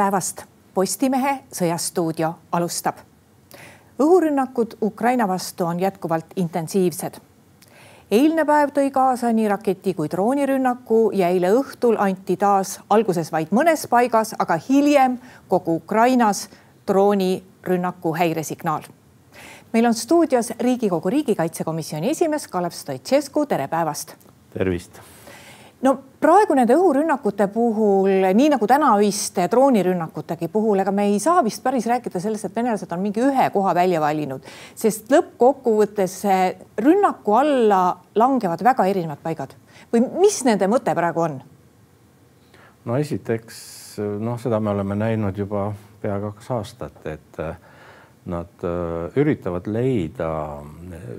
päevast. Postimehe Sõjastuudio alustab. õhurünnakud Ukraina vastu on jätkuvalt intensiivsed. eilne päev tõi kaasa nii raketi kui droonirünnaku ja eile õhtul anti taas alguses vaid mõnes paigas, aga hiljem kogu Ukrainas droonirünnaku häiresignaal meil on stuudios Riigikogu riigikaitsekomisjoni esimees Kalev Stoicescu, tere päevast. tervist no praegu nende õhurünnakute puhul, nii nagu tänaöiste droonirünnakutegi puhul, ega me ei saa vist päris rääkida sellest, et venelased on mingi ühe koha välja valinud, sest lõppkokkuvõttes rünnaku alla langevad väga erinevad paigad või mis nende mõte praegu on? no esiteks noh, seda me oleme näinud juba pea kaks aastat, et äh, nad üritavad leida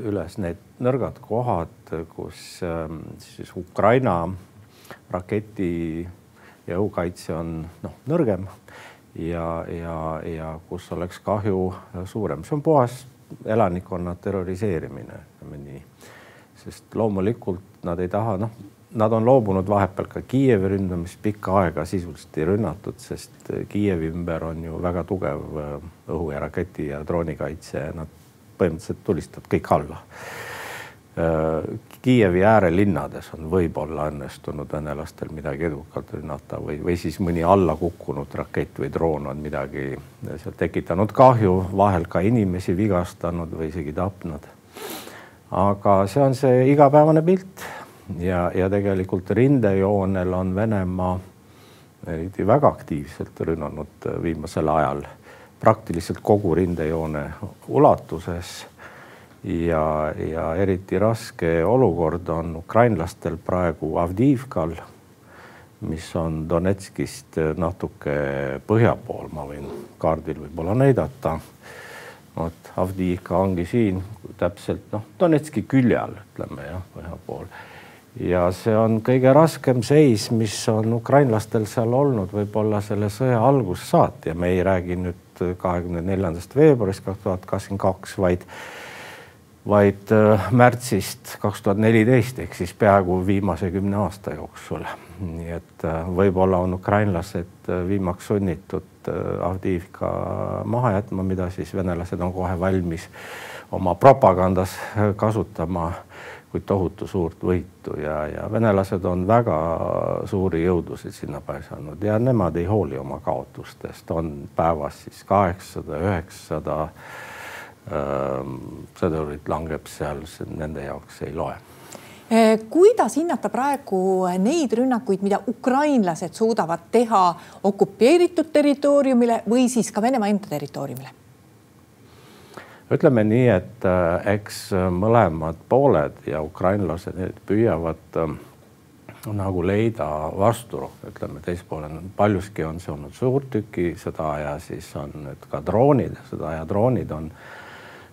üles need nõrgad kohad, kus siis Ukraina raketi ja õhukaitse on noh, nõrgem ja, ja, ja kus oleks kahju suurem, see on puhas elanikkonna terroriseerimine, ütleme nii. sest loomulikult nad ei taha, noh, nad on loobunud vahepeal ka Kiievi ründamist pikka aega sisuliselt ei rünnatud, sest Kiievi ümber on ju väga tugev äh, õhu ja raketi ja droonikaitse, nad põhimõtteliselt tulistavad kõik alla Kiievi äärelinnades on võib-olla õnnestunud venelastel midagi edukalt rünnata või, või siis mõni alla kukkunud rakett või droon on midagi seal tekitanud kahju, vahel ka inimesi vigastanud või isegi tapnud. aga see on see igapäevane pilt ja, ja tegelikult rindejoonel on Venemaa eriti väga aktiivselt rünnanud viimasel ajal praktiliselt kogu rindejoone ulatuses ja, ja eriti raske olukord on ukrainlastel praegu Avdiivkal, mis on Donetskist natuke põhja pool, ma võin kaardil võib-olla näidata. vot Avdiivka ongi siin täpselt noh, Donetski külje all, ütleme jah, põhja pool. ja see on kõige raskem seis, mis on ukrainlastel seal olnud võib-olla selle sõja algusest saati ja me ei räägi nüüd kahekümne neljandast veebruarist kaks tuhat kakskümmend kaks, vaid vaid äh, märtsist kaks tuhat neliteist ehk siis peaaegu viimase kümne aasta jooksul. nii et äh, võib-olla on ukrainlased äh, viimaks sunnitud Avdiivka maha jätma, mida siis venelased on kohe valmis oma propagandas kasutama kui tohutu suurt võitu ja, ja venelased on väga suuri jõudusid sinna paisanud ja nemad ei hooli oma kaotustest, on päevas siis kaheksasada, üheksasada sõdurit langeb seal, nende jaoks ei loe kuidas hinnata praegu neid rünnakuid, mida ukrainlased suudavad teha okupeeritud territooriumile või siis ka Venemaa enda territooriumile? ütleme nii, et äh, eks mõlemad pooled ja ukrainlased püüavad äh, nagu leida vasturohku, ütleme teispool on paljuski on see olnud suurtükisõda ja siis on nüüd ka droonid, sõda ja droonid on äh,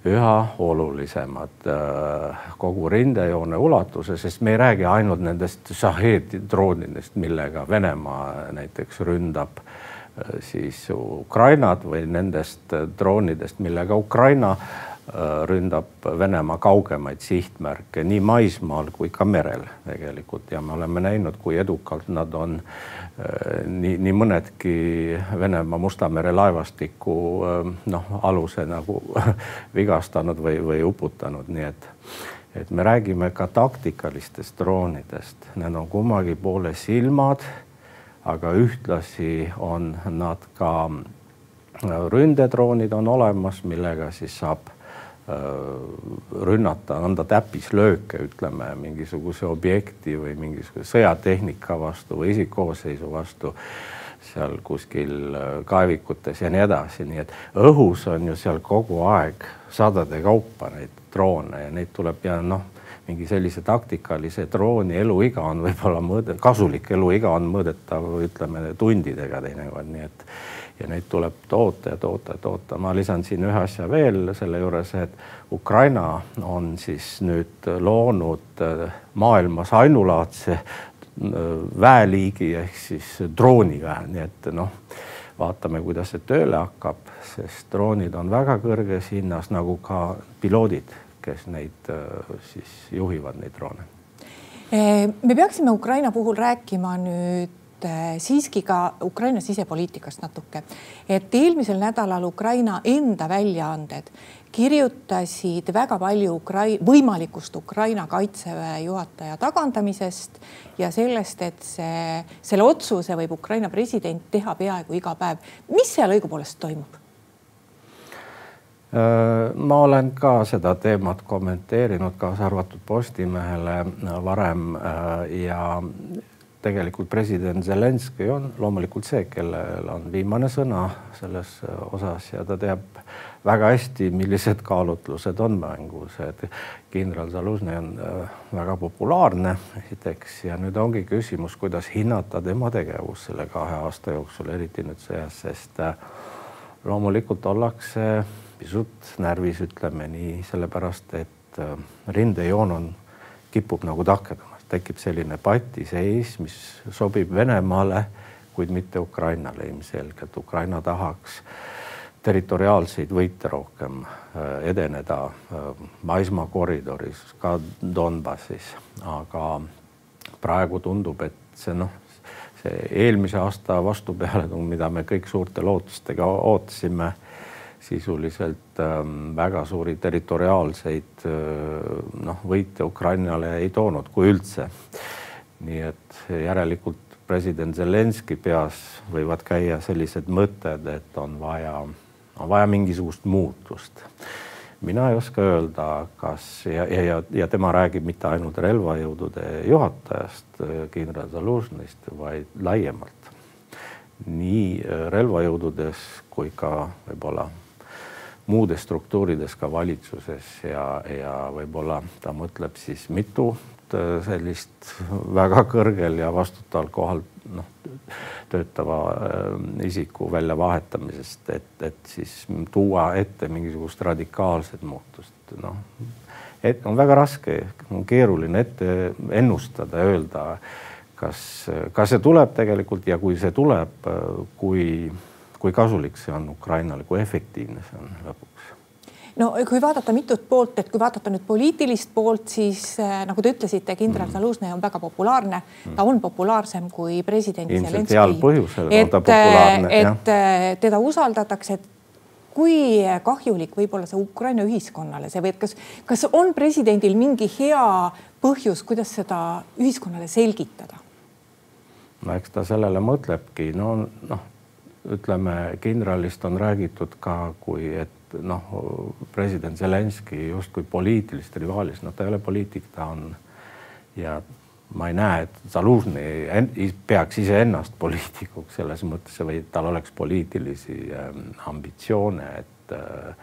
üha olulisemad äh, kogu rindejoone ulatuses, sest me ei räägi ainult nendest Shahed droonidest, millega Venemaa näiteks ründab äh, siis Ukrainat või nendest droonidest, millega Ukraina Äh, ründab Venemaa kaugemaid sihtmärke nii maismaal kui ka merel tegelikult. Ja me oleme näinud, kui edukalt nad on äh, nii, nii mõnedki Venemaa Musta mere laevastiku äh, noh, aluse nagu vigastanud või, või uputanud, nii et et me räägime ka taktikalistest droonidest, need on kummagi poole silmad, aga ühtlasi on nad ka ründedroonid on olemas, millega siis saab Äh, rünnata, anda täppislööke, ütleme mingisuguse objekti või mingisuguse sõjatehnika vastu või isikkoosseisu vastu seal kuskil äh, kaevikutes ja nii edasi, nii et õhus on ju seal kogu aeg sadade kaupa neid droone ja neid tuleb ja noh, mingi sellise taktikalise drooni eluiga on võib-olla mõõde, kasulik eluiga on mõõdetav, ütleme tundidega teinekord, nii et ja neid tuleb toota ja toota ja toota. ma lisan siin ühe asja veel selle juures, et Ukraina on siis nüüd loonud äh, maailmas ainulaadse äh, väeliigi ehk siis drooniväe, nii et noh, vaatame, kuidas see tööle hakkab, sest droonid on väga kõrges hinnas, nagu ka piloodid, kes neid äh, siis juhivad, neid droone. me peaksime Ukraina puhul rääkima nüüd siiski ka Ukraina sisepoliitikast natuke. et eelmisel nädalal Ukraina enda väljaanded kirjutasid väga palju Ukrai-, võimalikust Ukraina kaitseväe juhataja tagandamisest ja sellest, et see, selle otsuse võib Ukraina president teha peaaegu iga päev. mis seal õigupoolest toimub? Äh, ma olen ka seda teemat kommenteerinud, kaasa arvatud Postimehele varem äh, ja tegelikult president Zelenskõi on loomulikult see, kellel on viimane sõna selles osas ja ta teab väga hästi, millised kaalutlused on mängus, et kindral Zalužnõi on äh, väga populaarne esiteks ja nüüd ongi küsimus, kuidas hinnata tema tegevust selle kahe aasta jooksul, eriti nüüd sõjas, sest äh, loomulikult ollakse pisut närvis, ütleme nii, sellepärast et äh, rindejoon on, kipub nagu takerdama, tekib selline patiseis, mis sobib Venemaale, kuid mitte Ukrainale ilmselgelt. Ukraina tahaks territoriaalseid võite rohkem äh, edeneda äh, maismaakoridoris, ka Donbassis, aga praegu tundub, et see noh, see eelmise aasta vastupealetung, mida me kõik suurte lootustega ootasime, sisuliselt ähm, väga suuri territoriaalseid äh, noh, võite Ukrainale ei toonud, kui üldse. nii et järelikult president Zelenskõi peas võivad käia sellised mõtted, et on vaja on vaja mingisugust muutust. mina ei oska öelda, kas ja, ja, ja, tema räägib mitte ainult relvajõudude juhatajast, kindral Zalužnist, vaid laiemalt. nii relvajõududes kui ka võib-olla muudes struktuurides, ka valitsuses ja, ja võib-olla ta mõtleb siis mitu sellist väga kõrgel ja vastutaval kohal noh, töötava äh, isiku väljavahetamisest, et, et siis tuua ette mingisugust radikaalset muutust, noh. et on väga raske, on keeruline ette ennustada, öelda, kas, kas see tuleb tegelikult ja kui see tuleb, kui, kui kasulik see on Ukrainale, kui efektiivne see on lõpuks no kui vaadata mitut poolt, et kui vaadata nüüd poliitilist poolt, siis äh, nagu te ütlesite, kindral mm. Zalužnõi on väga populaarne mm.. ta on populaarsem kui president Zelenskõi. ta populaarne. et, et äh, teda usaldatakse, et kui kahjulik võib olla see Ukraina ühiskonnale, see või et kas, kas on presidendil mingi hea põhjus, kuidas seda ühiskonnale selgitada? no eks ta sellele mõtlebki, no noh, ütleme kindralist on räägitud ka kui, et noh, president Zelenskõi justkui poliitilist rivaalist, noh, ta ei ole poliitik, ta on ja ma ei näe, et Zalužnõi peaks iseennast poliitikuks selles mõttes või tal oleks poliitilisi äh, ambitsioone, et äh,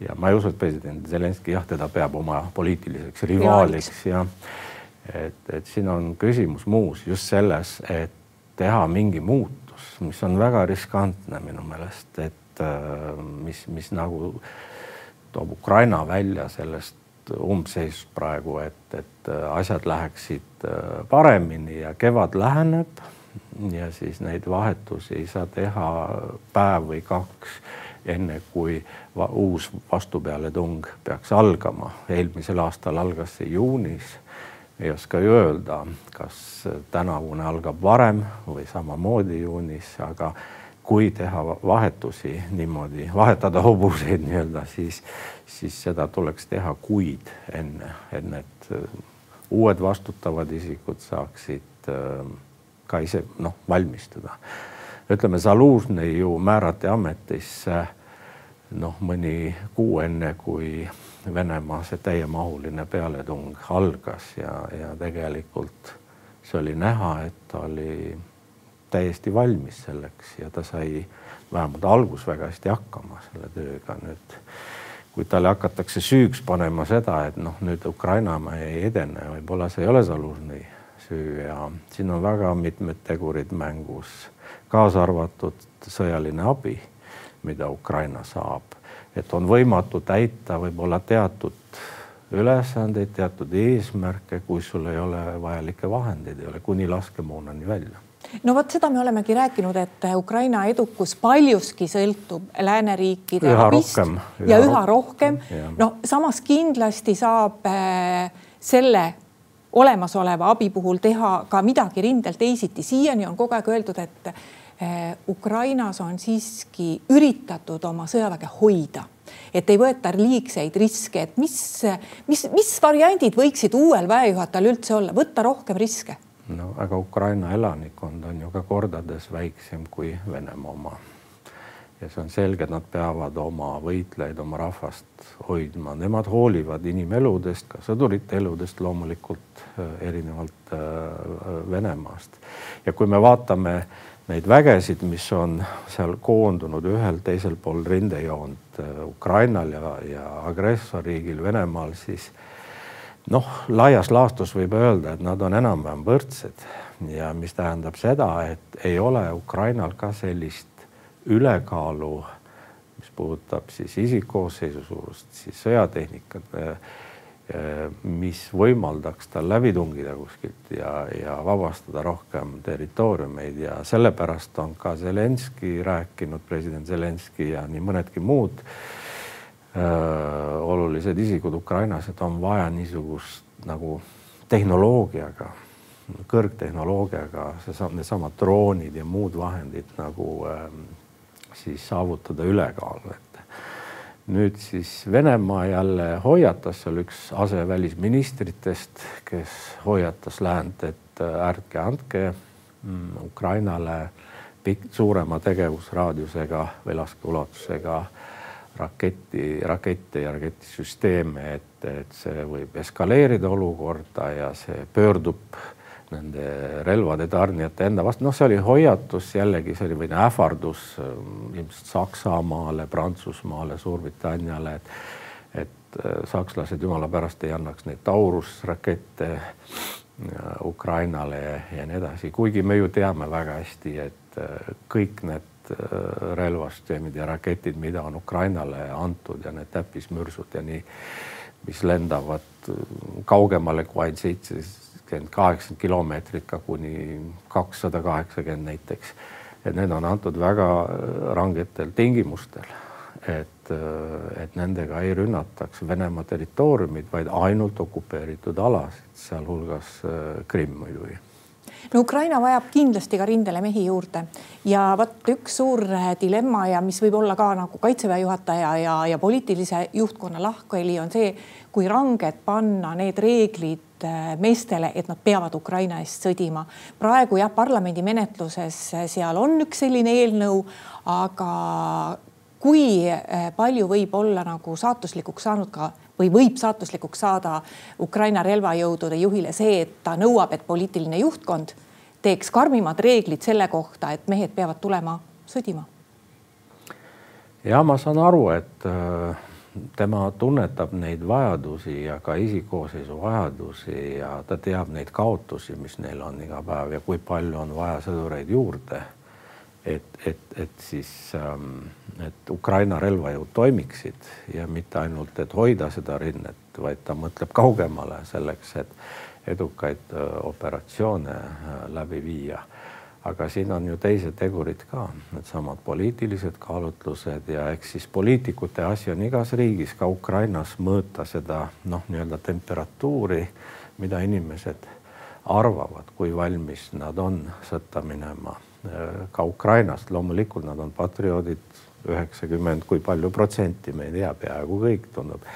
ja ma ei usu, et president Zelenskõi jah, teda peab oma poliitiliseks rivaaliks ja et, et siin on küsimus muus just selles, et teha mingi muutus, mis on väga riskantne minu meelest, et Äh, mis, mis nagu toob Ukraina välja sellest umbseisust praegu, et, et äh, asjad läheksid äh, paremini ja kevad läheneb ja siis neid vahetusi ei saa teha päev või kaks, enne kui va uus vastupealetung peaks algama. eelmisel aastal algas see juunis. Ei oska ju öelda, kas tänavune algab varem või samamoodi juunis, aga kui teha vahetusi niimoodi, vahetada hobuseid nii-öelda, siis, siis seda tuleks teha kuid enne, et äh, uued vastutavad isikud saaksid äh, ka ise noh, valmistuda. ütleme, Zalužnõi ju määrati ametisse noh, mõni kuu enne, kui Venemaa see täiemahuline pealetung algas ja, ja tegelikult see oli näha, et ta oli täiesti valmis selleks ja ta sai vähemalt algus väga hästi hakkama selle tööga nüüd. kui talle hakatakse süüks panema seda, et noh, nüüd Ukraina ei edene, võib-olla see ei ole Zalužnõi süü ja siin on väga mitmed tegurid mängus, kaasa arvatud sõjaline abi, mida Ukraina saab, et on võimatu täita võib-olla teatud ülesandeid, teatud eesmärke, kui sul ei ole vajalikke vahendeid, ei ole kuni laskemoonani välja. No vot seda me olemegi rääkinud, et Ukraina edukus paljuski sõltub lääneriikide üha abist rohkem, üha ja üha rohkem, rohkem.. no samas kindlasti saab äh, selle olemasoleva abi puhul teha ka midagi rindel teisiti. siiani on kogu aeg öeldud, et eh, Ukrainas on siiski üritatud oma sõjaväge hoida et ei võeta liigseid riske, et mis, mis, mis variandid võiksid uuel väejuhatajal üldse olla, võtta rohkem riske? no aga Ukraina elanikkond on ju ka kordades väiksem kui Venemaa oma. ja see on selge, et nad peavad oma võitlejaid, oma rahvast hoidma, nemad hoolivad inimeludest, ka sõdurite eludest loomulikult äh, erinevalt äh, Venemaast. ja kui me vaatame äh, neid vägesid, mis on seal koondunud ühel teisel pool rindejoont äh, Ukrainal ja, ja agressorriigil Venemaal, siis noh, laias laastus võib öelda, et nad on enam-vähem võrdsed. Ja mis tähendab seda, et ei ole Ukrainal ka sellist ülekaalu, mis puudutab siis isikkoosseisu suurust, siis sõjatehnikat Eh, mis võimaldaks tal läbi tungida kuskilt ja, ja vabastada rohkem territooriumeid ja sellepärast on ka Zelenskõi rääkinud, president Zelenskõi ja nii mõnedki muud öö, eh, olulised isikud Ukrainas, et on vaja niisugust nagu tehnoloogiaga, kõrgtehnoloogiaga, seesama, needsamad droonid ja muud vahendid nagu öö, siis saavutada ülekaalu, et nüüd siis Venemaa jälle hoiatas seal üks asevälisministritest, kes hoiatas läänt, et äh, ärge andke mm, Ukrainale pikk, suurema tegevusraadiusega või laskeulatusega raketi, rakette ja raketisüsteeme, et, et see võib eskaleerida olukorda ja see pöördub nende relvade tarnijate enda vastu, noh, see oli hoiatus jällegi, see oli või ähvardus ähm, ilmselt Saksamaale, Prantsusmaale, Suurbritanniale, et et äh, sakslased jumala pärast ei annaks neid Taurus-rakette äh, Ukrainale ja, ja nii edasi, kuigi me ju teame väga hästi, et äh, kõik need relvasüsteemid ja raketid, mida on Ukrainale antud ja need täppismürsud ja nii, mis lendavad kaugemale kui ainult seitse seitsekümmend, kaheksakümmend kilomeetrit ka kuni kakssada kaheksakümmend näiteks. et need on antud väga äh, rangetel tingimustel, et, äh, et nendega ei rünnataks Venemaa territooriumid, vaid ainult okupeeritud alasid, sealhulgas äh, Krimm muidugi no Ukraina vajab kindlasti ka rindele mehi juurde ja vot üks suur dilemma ja mis võib olla ka nagu kaitseväe juhataja ja, ja poliitilise juhtkonna lahkheli on see, kui ranged panna need reeglid Äh, meestele, et nad peavad Ukraina eest sõdima. praegu jah, parlamendi menetluses äh, seal on üks selline eelnõu, aga kui äh, palju võib olla nagu saatuslikuks saanud ka või võib saatuslikuks saada Ukraina relvajõudude juhile see, et ta nõuab, et poliitiline juhtkond teeks karmimad reeglid selle kohta, et mehed peavad tulema sõdima? ja ma saan aru, et äh tema tunnetab neid vajadusi ja ka isikkoosseisu vajadusi ja ta teab neid kaotusi, mis neil on iga päev ja kui palju on vaja sõdureid juurde. et, et, et siis, ähm, et Ukraina relvajõud toimiksid ja mitte ainult, et hoida seda rinnet, vaid ta mõtleb kaugemale selleks, et edukaid äh, operatsioone äh, läbi viia aga siin on ju teised tegurid ka, needsamad poliitilised kaalutlused ja eks siis poliitikute asi on igas riigis, ka Ukrainas mõõta seda noh, nii-öelda temperatuuri, mida inimesed arvavad, kui valmis nad on sõtta minema. ka Ukrainast loomulikult nad on patrioodid, üheksakümmend, kui palju protsenti, me ei tea, peaaegu kõik tundub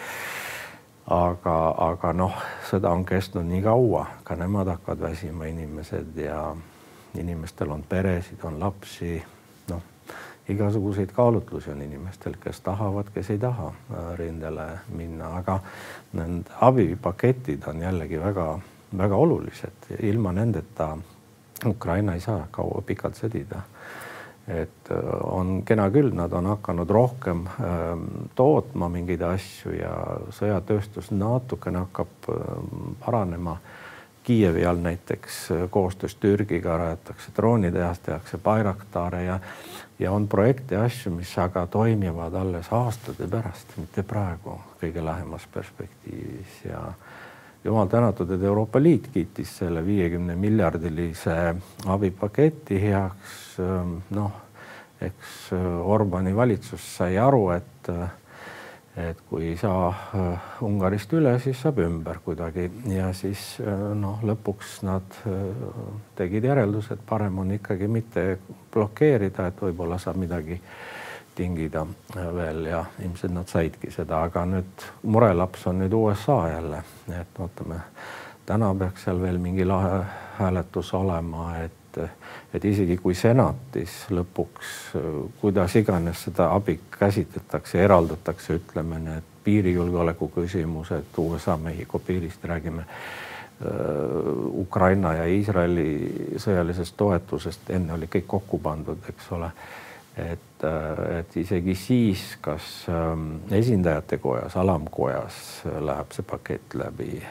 aga, aga noh, sõda on kestnud nii kaua, ka nemad hakkavad väsima, inimesed ja inimestel on peresid, on lapsi, noh, igasuguseid kaalutlusi on inimestel, kes tahavad, kes ei taha äh, rindele minna, aga need abipaketid on jällegi väga-väga olulised, ilma nendeta Ukraina ei saa kaua pikalt sõdida. Et äh, on kena küll, nad on hakanud rohkem ähm, tootma mingeid asju ja sõjatööstus natukene hakkab ähm, paranema Kiievi all näiteks äh, koostöös Türgiga rajatakse droonitehast, tehakse Bayraktare ja, ja on projekte ja asju, mis aga toimivad alles aastate pärast, mitte praegu kõige lähemas perspektiivis ja jumal tänatud, et Euroopa Liit kiitis selle viiekümne miljardilise abipaketi heaks. Ähm, noh, eks äh, Orbani valitsus sai aru, et, äh, et kui ei saa äh, Ungarist üle, siis saab ümber kuidagi. Ja siis äh, noh, lõpuks nad äh, tegid järelduse, et parem on ikkagi mitte blokeerida, et võib-olla saab midagi tingida veel ja ilmselt nad saidki seda, aga nüüd murelaps on nüüd USA jälle, et vaatame, täna peaks seal veel mingi lahe hääletus olema, et et isegi kui senatis lõpuks, kuidas iganes seda abi käsitletakse, eraldatakse, ütleme need piirijulgeoleku küsimused, USA-Mehhiko piirist räägime Ukraina ja Iisraeli sõjalisest toetusest, enne oli kõik kokku pandud, eks ole. et, et isegi siis, kas esindajate kojas, alamkojas läheb see pakett läbi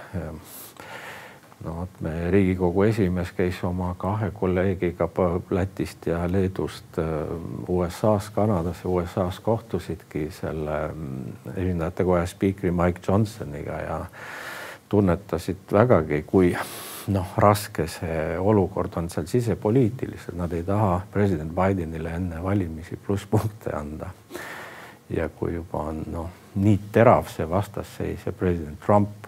no vot, meie Riigikogu esimees käis oma kahe kolleegiga Lätist ja Leedust äh, USA-s, Kanadas ja USA-s kohtusidki selle mm, esindajate koja spiikri Mike Johnsoniga ja tunnetasid vägagi, kui noh, raske see olukord on seal sisepoliitiliselt, nad ei taha president Bidenile enne valimisi plusspunkte anda. ja kui juba on noh, nii terav see vastasseis ja president Trump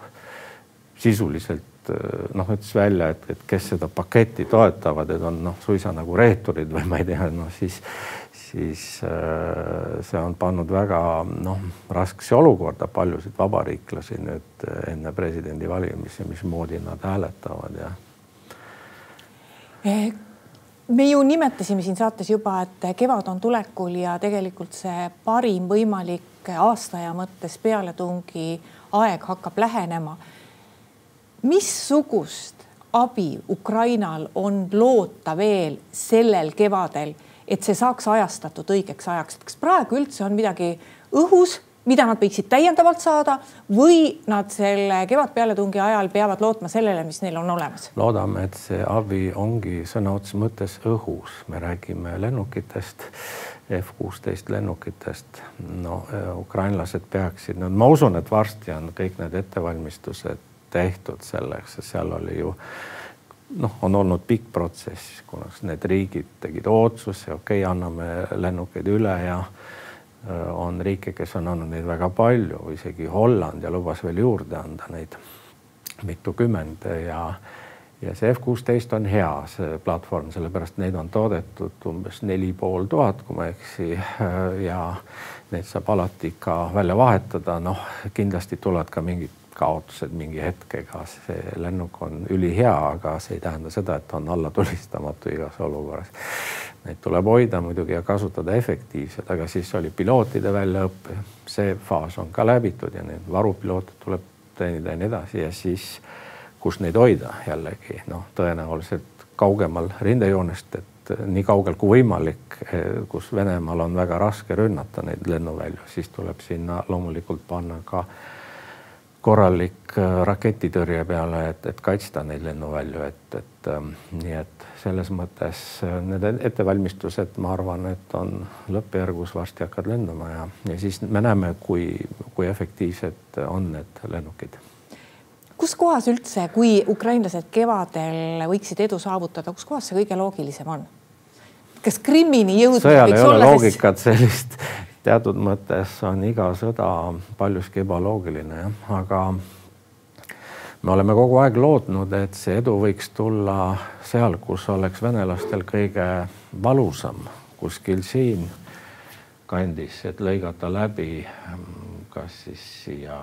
sisuliselt Eh, noh, ütles välja, et, et kes seda paketti toetavad, et on noh, suisa nagu reeturid või ma ei tea, noh siis, siis äh, see on pannud väga noh, raskesse olukorda paljusid vabariiklasi nüüd enne presidendivalimisi, mismoodi nad hääletavad ja. Eh, me ju nimetasime siin saates juba, et kevad on tulekul ja tegelikult see parim võimalik aastaaja mõttes pealetungi aeg hakkab lähenema missugust abi Ukrainal on loota veel sellel kevadel, et see saaks ajastatud õigeks ajaks, et kas praegu üldse on midagi õhus, mida nad võiksid täiendavalt saada või nad selle kevadpealetungi ajal peavad lootma sellele, mis neil on olemas? loodame, et see abi ongi sõna otseses mõttes õhus, me räägime lennukitest F kuusteist lennukitest. no ukrainlased peaksid, no ma usun, et varsti on kõik need ettevalmistused tehtud selleks, seal oli ju noh, on olnud pikk protsess, kuna need riigid tegid otsuse, okei okay,, anname lennukeid üle ja on riike, kes on andnud neid väga palju, isegi Holland ja lubas veel juurde anda neid mitukümmend ja ja see F kuusteist on hea, see platvorm, sellepärast neid on toodetud umbes neli pool tuhat, kui ma ei eksi. ja neid saab alati ka välja vahetada, noh, kindlasti tulevad ka mingid kaotused mingi hetkega, see lennuk on ülihea, aga see ei tähenda seda, et on allatulistamatu igas olukorras. Neid tuleb hoida muidugi ja kasutada efektiivselt, aga siis oli pilootide väljaõpe, see faas on ka läbitud ja neid varupiloote tuleb teenida ja nii edasi ja siis, kus neid hoida jällegi noh, tõenäoliselt kaugemal rindejoonest, et nii kaugel kui võimalik, kus Venemaal on väga raske rünnata neid lennuvälju, siis tuleb sinna loomulikult panna ka äh, korralik äh, raketitõrje peale, et, et kaitsta neid lennuvälju, et, et ähm, nii et selles mõttes äh, need ettevalmistused, ma arvan, et on lõppjärgus, varsti hakkad lendama ja, ja siis me näeme, kui, kui efektiivsed on need lennukid. kus kohas üldse, kui ukrainlased kevadel võiksid edu saavutada, kus kohas see kõige loogilisem on? kas Krimmini jõudmine ei ole loogikat sellist teatud mõttes on iga sõda paljuski ebaloogiline, jah, aga me oleme kogu aeg lootnud, et see edu võiks tulla seal, kus oleks venelastel kõige valusam, kuskil siin kandis, et lõigata läbi kas siis siia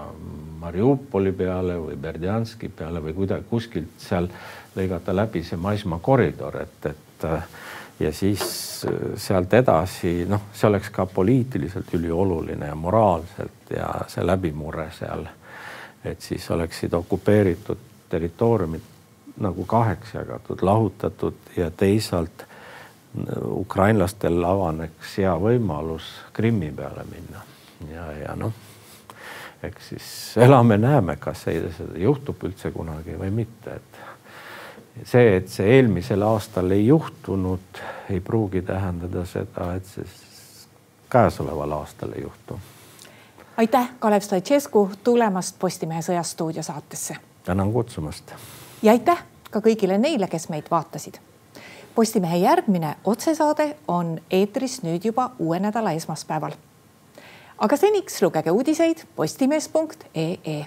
Mariupoli peale või Berdjanski peale või kuidagi kuskilt seal lõigata läbi see maismaakoridor, et, et ja siis äh, sealt edasi, noh, see oleks ka poliitiliselt ülioluline ja moraalselt ja see läbimurre seal, et siis oleksid okupeeritud territooriumid nagu kaheks jagatud, lahutatud ja teisalt äh, ukrainlastel avaneks hea võimalus Krimmi peale minna. Ja, ja noh, eks siis elame-näeme, kas see, see juhtub üldse kunagi või mitte, et see, et see eelmisel aastal ei juhtunud, ei pruugi tähendada seda, et see käesoleval aastal ei juhtu. aitäh, Kalev Stoicescu tulemast Postimehe Sõjastuudio saatesse. tänan kutsumast. ja aitäh ka kõigile neile, kes meid vaatasid. Postimehe järgmine otsesaade on eetris nüüd juba uue nädala esmaspäeval. aga seniks lugege uudiseid postimees.ee